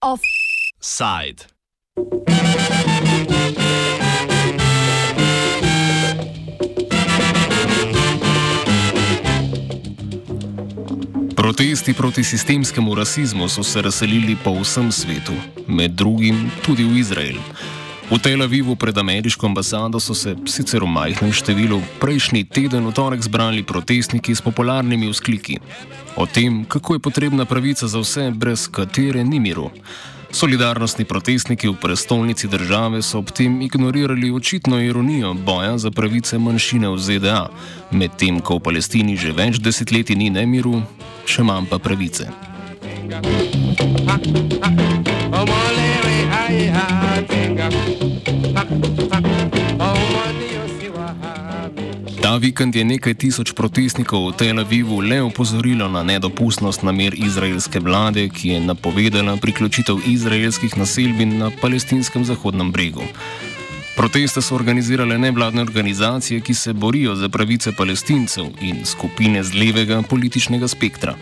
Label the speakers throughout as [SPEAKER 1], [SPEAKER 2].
[SPEAKER 1] Offside. Protesti proti sistemskemu rasizmu so se razselili po vsem svetu, med drugim tudi v Izrael. V Tel Avivu pred ameriško ambasado so se sicer v majhnem številu prejšnji teden v torek zbrali protestniki s popularnimi vzkliki o tem, kako je potrebna pravica za vse, brez katere ni miru. Solidarnostni protestniki v prestolnici države so ob tem ignorirali očitno ironijo boja za pravice manjšine v ZDA, medtem ko v Palestini že več desetletij ni nemiru, še manj pa pravice. Ta vikend je nekaj tisoč protestnikov v Tel Avivu le opozorilo na nedopustnost namer izraelske vlade, ki je napovedala priključitev izraelskih naselbin na palestinskem zahodnem bregu. Proteste so organizirale nevladne organizacije, ki se borijo za pravice palestincev in skupine z levega političnega spektra.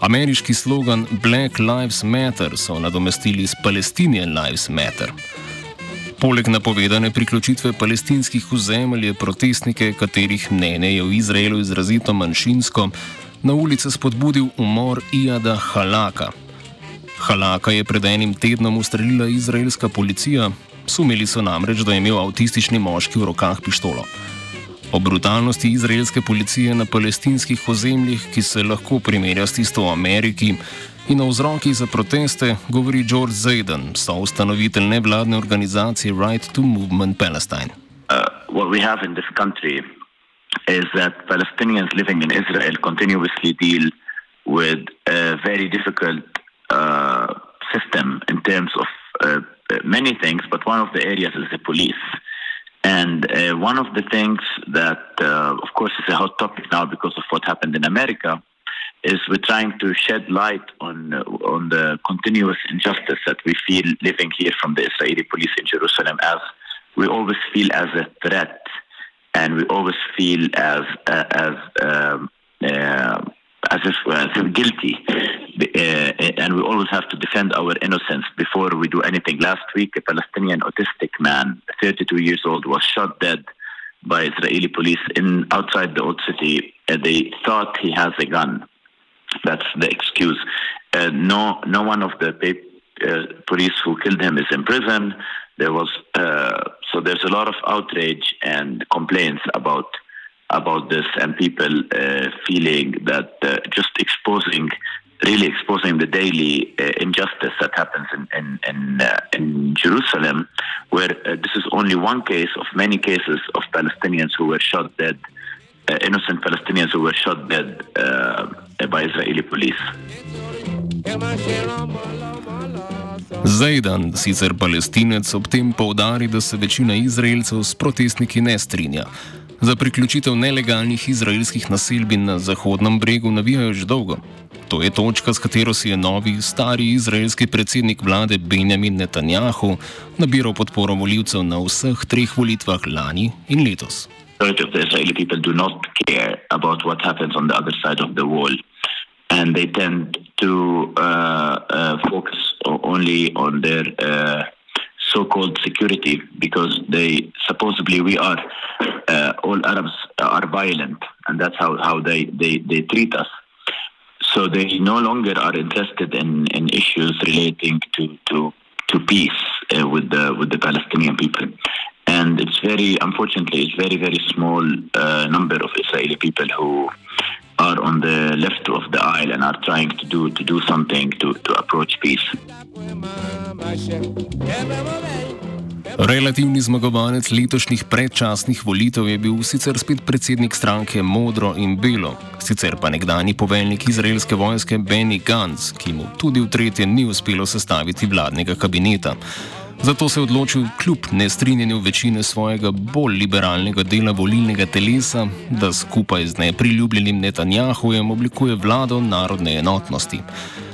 [SPEAKER 1] Ameriški slogan Black Lives Matter so nadomestili s Palestinian Lives Matter. Poleg napovedane priključitve palestinskih ozemelj je protestnike, katerih mnenje je v Izraelu izrazito manjšinsko, na ulice spodbudil umor Iada Halaka. Halaka je pred enim tednom ustrelila izraelska policija, Sumili so namreč, da je imel avtistični moški v rokah pištolo. O brutalnosti izraelske policije na palestinskih ozemljih, ki se lahko primerja s tisto v Ameriki, in o vzrokih za proteste, govori George Zayden, soustanovitelj nevladne organizacije Right to Movement Palestine.
[SPEAKER 2] Uh, Is that Palestinians living in Israel continuously deal with a very difficult uh, system in terms of uh, many things, but one of the areas is the police. And uh, one of the things that, uh, of course, is a hot topic now because of what happened in America, is we're trying to shed light on uh, on the continuous injustice that we feel living here from the Israeli police in Jerusalem, as we always feel as a threat, and we always feel as uh, as um, uh, as if, as if guilty, uh, and we always have to defend our innocence before we do anything. Last week, a Palestinian autistic man, 32 years old, was shot dead by Israeli police in outside the old city. Uh, they thought he has a gun. That's the excuse. Uh, no, no one of the uh, police who killed him is in prison. There was uh, so there's a lot of outrage and complaints about about this and people uh, feeling that uh, just exposing, really exposing the daily uh, injustice that happens in in in, uh, in Jerusalem, where uh, this is only one case of many cases of Palestinians who were shot dead, uh, innocent Palestinians who were shot dead by Israeli police.
[SPEAKER 1] Zajdan, sicer palestinec, ob tem poudari, da se večina Izraelcev s protestniki ne strinja. Za priključitev nelegalnih izraelskih naselbin na Zahodnem bregu navijajo že dolgo. To je točka, s katero si je novi, stari izraelski predsednik vlade Benjamin Netanjahu nabiral podporo voljivcev na vseh treh volitvah lani in letos.
[SPEAKER 2] And they tend to uh, uh, focus only on their uh, so-called security because they supposedly we are uh, all Arabs are violent and that's how, how they, they, they treat us. So they no longer are interested in, in issues relating to to, to peace uh, with the with the Palestinian people, and it's very unfortunately it's very very small uh, number of Israeli people who are on the left of the aisle and are trying to do to do something to, to approach peace.
[SPEAKER 1] Relativni zmagovalec letošnjih predčasnih volitev je bil sicer spet predsednik stranke Modro in Belo, sicer pa nekdani poveljnik izraelske vojske Benny Gantz, ki mu tudi v tretje ni uspelo sestaviti vladnega kabineta. Zato se je odločil, kljub nestrinjenju večine svojega bolj liberalnega dela volilnega telesa, da skupaj z nepriljubljenim Netanjahujem oblikuje vlado narodne enotnosti.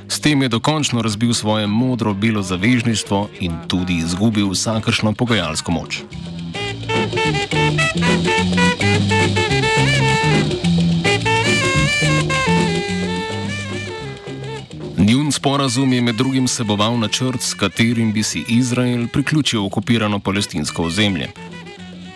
[SPEAKER 1] S tem je dokončno razbil svoje modro-belo zavežništvo in tudi izgubil vsakršno pogajalsko moč. Njun sporazum je med drugim seboval načrt, s katerim bi si Izrael priključil okupirano palestinsko ozemlje,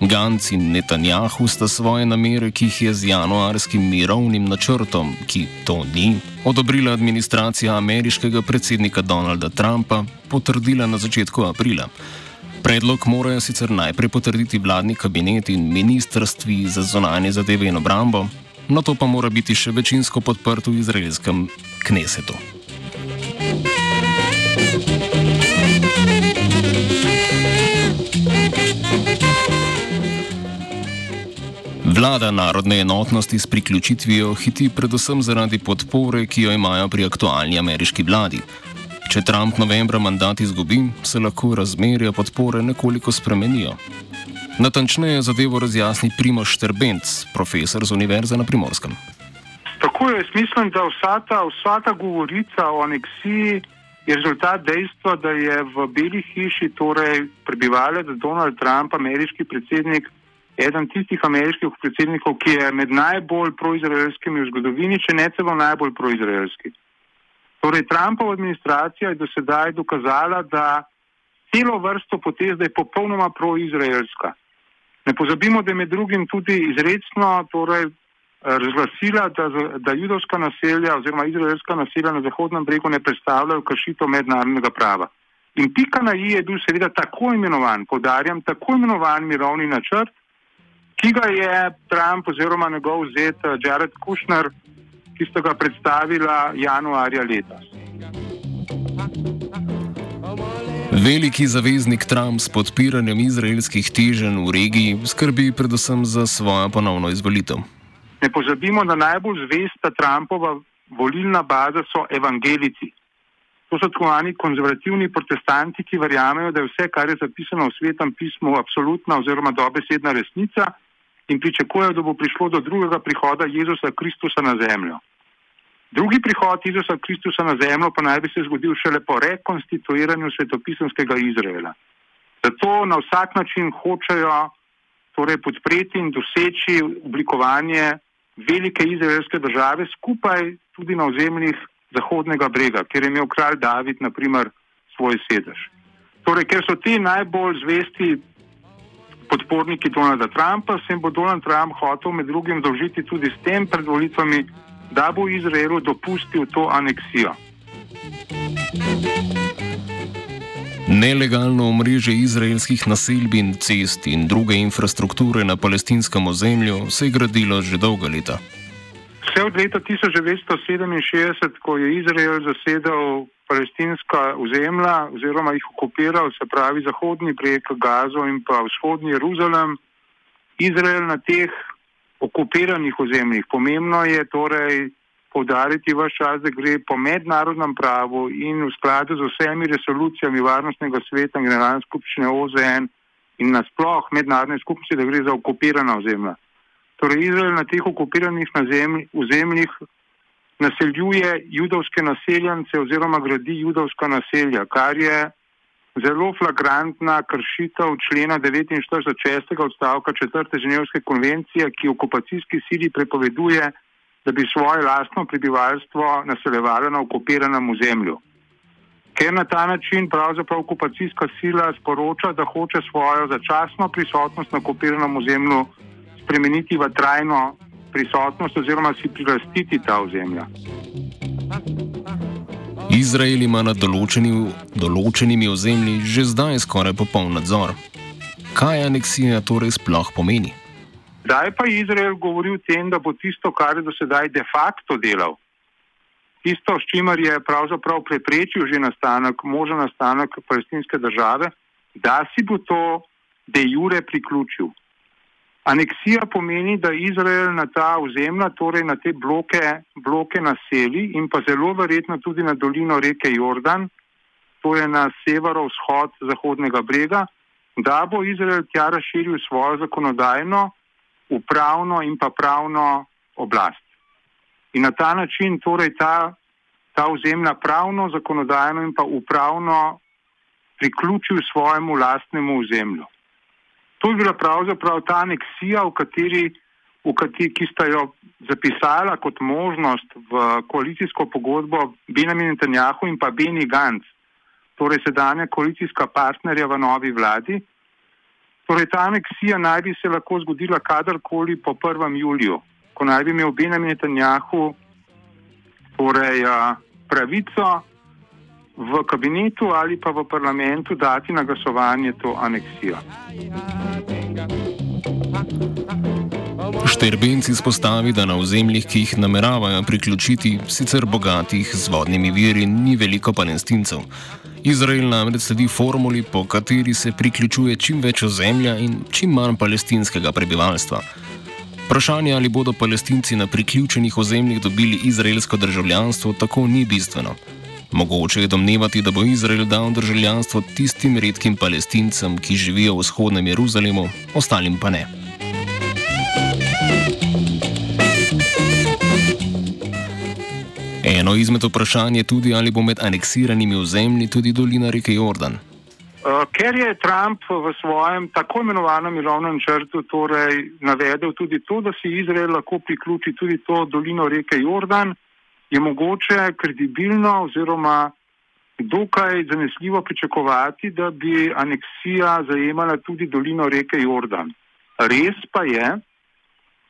[SPEAKER 1] Ganc in Netanjahu sta svoje namere, ki jih je z januarskim mirovnim načrtom, ki to ni, odobrila administracija ameriškega predsednika Donalda Trumpa, potrdila na začetku aprila. Predlog morajo sicer najprej potrditi vladni kabinet in ministrstvi za zonanje zadeve in obrambo, na to pa mora biti še večinsko podprt v izraelskem knesetu. Vlada narodne enotnosti s priključitvijo hiti predvsem zaradi podpore, ki jo imajo pri aktualni ameriški vladi. Če Trump novembra mandat izgubi, se lahko razmerja podpore nekoliko spremenijo. Natančneje zadevo razjasni Primoš Šterbenc, profesor z Univerze na Primorskem.
[SPEAKER 3] Tako je, mislim, da vsa ta, vsa ta govorica o aneksiji je rezultat dejstva, da je v Beli hiši, torej prebivalec Donald Trump, ameriški predsednik, eden tistih ameriških predsednikov, ki je med najbolj proizraelskimi v zgodovini, če ne celo najbolj proizraelski. Torej, Trumpova administracija je do sedaj dokazala, da celo vrsto potez je popolnoma proizraelska. Ne pozabimo, da je med drugim tudi izredno torej, razglasila, da, da judovska naselja oziroma izraelska naselja na Zahodnem bregu ne predstavljajo kršitev mednarodnega prava. In pika na i je bil seveda tako imenovan, podarjam, tako imenovan mirovni načrt, ki ga je Trump oziroma njegov zet Jared Kushner ki sta ga predstavila januarja letos.
[SPEAKER 1] Veliki zaveznik Trump s podpiranjem izraelskih teženj v regiji skrbi predvsem za svojo ponovno izvolitev.
[SPEAKER 3] Ne pozabimo, da najbolj zvesta Trumpova volilna baza so evangelici. To so tako imenovani konzervativni protestanti, ki verjamejo, da je vse, kar je zapisano v svetem pismu, absolutna oziroma dobesedna resnica in pričakujejo, da bo prišlo do drugega prihoda Jezusa Kristusa na zemljo. Drugi prihod Jezusa Kristusa na zemljo pa naj bi se zgodil šele po rekonstituiranju svetopisanskega Izraela. Zato na vsak način hočejo torej, podpreti in doseči oblikovanje velike izraelske države skupaj tudi na ozemljih Zahodnega brega, kjer je imel kralj David naprimer svoj sedež. Torej, ker so ti najbolj zvesti podporniki Donalda Trumpa, se jim bo Donald Trump hotel med drugim dolžiti tudi s tem pred volitvami, da bo Izraelu dopustil to aneksijo.
[SPEAKER 1] Nelegalno omrežje izraelskih naselbin, cest in druge infrastrukture na palestinskem ozemlju se je gradilo že dolga leta.
[SPEAKER 3] Vse od leta 1967, ko je Izrael zasedal palestinska ozemlja oziroma jih okupiral, se pravi Zahodni breg Gazo in pa vzhodni Jeruzalem, Izrael na teh okupiranih ozemljih. Pomembno je torej povdariti vse čas, da gre po mednarodnem pravu in v skladu z vsemi resolucijami Varnostnega sveta, Generalne skupščine OZN in nasploh mednarodne skupnosti, da gre za okupirana ozemlja. Torej Izrael na teh okupiranih ozemljih naseljuje judovske naseljence oziroma gradi judovska naselja, kar je zelo flagrantna kršitev člena 49. odstavka 4. ženevske konvencije, ki okupacijski sili prepoveduje, da bi svoje lastno prebivalstvo naseljevalo na okupiranem ozemlju. Ker na ta način pravzaprav okupacijska sila sporoča, da hoče svojo začasno prisotnost na okupiranem ozemlju spremeniti v trajno prisotnost oziroma si prilastiti ta ozemlja.
[SPEAKER 1] Izrael ima nad določeni, določenimi ozemlji že zdaj skoraj popoln nadzor. Kaj aneksija torej sploh pomeni?
[SPEAKER 3] Zdaj pa Izrael govori o tem, da bo tisto, kar je do sedaj de facto delal, tisto, s čimer je pravzaprav preprečil že nastanek, možen nastanek palestinske države, da si bo to de jure priključil. Aneksija pomeni, da Izrael na ta ozemlja, torej na te bloke, bloke naseli in pa zelo verjetno tudi na dolino reke Jordan, to je na severovzhod Zahodnega brega, da bo Izrael tja razširil svojo zakonodajno, upravno in pa pravno oblast. In na ta način torej ta, ta ozemlja pravno, zakonodajno in pa upravno priključil svojemu lastnemu ozemlju. To je bila pravzaprav ta aneksija, v kateri kateri, ki sta jo zapisala kot možnost v koalicijsko pogodbo Benjamin Netanjahu in pa Beni Gantz, torej sedanja koalicijska partnerja v novi vladi. Torej, ta aneksija naj bi se lahko zgodila kadarkoli po 1. juliju, ko naj bi imel Benjamin Netanjahu torej, pravico v kabinetu ali pa v parlamentu dati na glasovanje to aneksijo.
[SPEAKER 1] Šterbenci izpostavi, da na ozemljih, ki jih nameravajo priključiti, sicer bogatih z vodnimi viri, ni veliko palestincev. Izrael namreč sledi formuli, po kateri se priključuje čim več ozemlja in čim manj palestinskega prebivalstva. Vprašanje, ali bodo palestinci na priključenih ozemljih dobili izraelsko državljanstvo, tako ni bistveno. Mogoče je domnevati, da bo Izrael dal državljanstvo tistim redkim palestincem, ki živijo v vzhodnem Jeruzalemu, ostalim pa ne. Eno izmed vprašanj je tudi, ali bo med aneksiranimi ozemlji tudi dolina reke Jordan.
[SPEAKER 3] Uh, ker je Trump v svojem tako imenovanem mirovnem črtu torej navedel tudi to, da si Izrael lahko priključi tudi to dolino reke Jordan, je mogoče kredibilno oziroma dokaj zanesljivo pričakovati, da bi aneksija zajemala tudi dolino reke Jordan. Res pa je,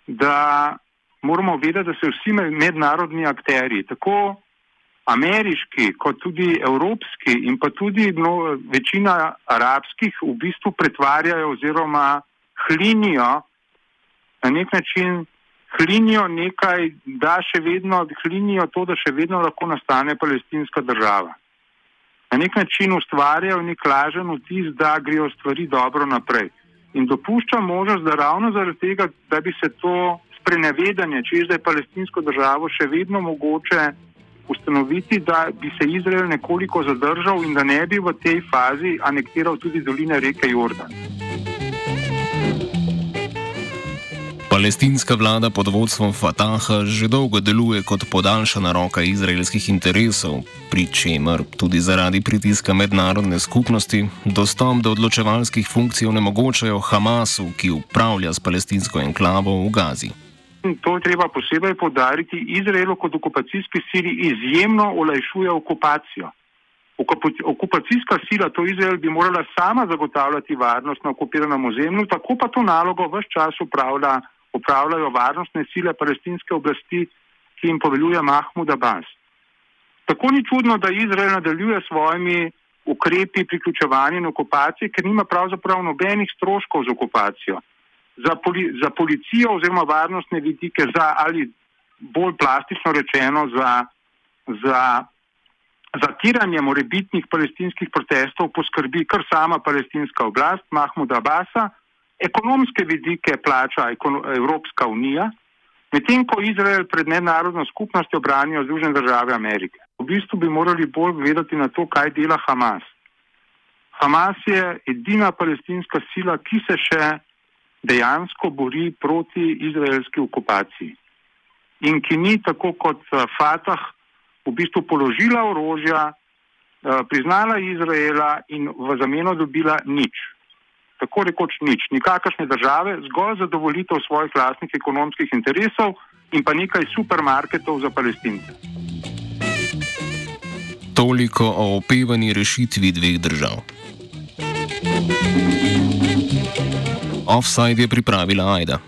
[SPEAKER 3] da moramo vedeti, da se vsi mednarodni akteri, tako ameriški kot tudi evropski in pa tudi no, večina arabskih, v bistvu pretvarjajo oziroma hlinijo na nek način hlinijo nekaj, da še vedno hlinijo to, da še vedno lahko nastane palestinska država. Na nek način ustvarjajo nek lažen vtis, da grejo stvari dobro naprej. In dopušča možnost, da ravno zaradi tega, da bi se to sprenevedanje, če je palestinsko državo še vedno mogoče ustanoviti, da bi se Izrael nekoliko zadržal in da ne bi v tej fazi anektiral tudi doline reke Jordan.
[SPEAKER 1] Palestinska vlada pod vodstvom Fataha že dolgo deluje kot podaljšana roka izraelskih interesov, pri čemer tudi zaradi pritiska mednarodne skupnosti dostop do odločevalskih funkcij onemogočajo Hamasu, ki upravlja s palestinsko enklavo v Gazi.
[SPEAKER 3] To je treba posebej podariti. Izraelu kot okupacijski sili izjemno olajšuje okupacijo. Okupacijska sila, to Izrael, bi morala sama zagotavljati varnost na okupiranem ozemlju, tako pa to nalogo vse čas upravlja upravljajo varnostne sile palestinske oblasti, ki jim poveljuje Mahmud Abbas. Tako ni čudno, da Izrael nadaljuje svojimi ukrepi priključevanja in okupacije, ker nima pravzaprav nobenih stroškov z okupacijo. Za, poli, za policijo oziroma varnostne vidike, za, ali bolj plastično rečeno, za, za zatiranje morebitnih palestinskih protestov poskrbi kar sama palestinska oblast Mahmuda Abasa, ekonomske vidike plača Evropska unija, medtem ko Izrael pred mednarodno skupnostjo branijo Združene države Amerike. V bistvu bi morali bolj gledati na to, kaj dela Hamas. Hamas je edina palestinska sila, ki se še dejansko bori proti izraelski okupaciji in ki ni tako kot eh, Fatah v bistvu položila orožja, eh, priznala Izraela in v zameno dobila nič tako rekoč nič, nikakršne države, zgolj zadovoljitev svojih vlastnih ekonomskih interesov in pa nekaj supermarketov za palestince.
[SPEAKER 1] Toliko o opevani rešitvi dveh držav. Offside je pripravila Aida.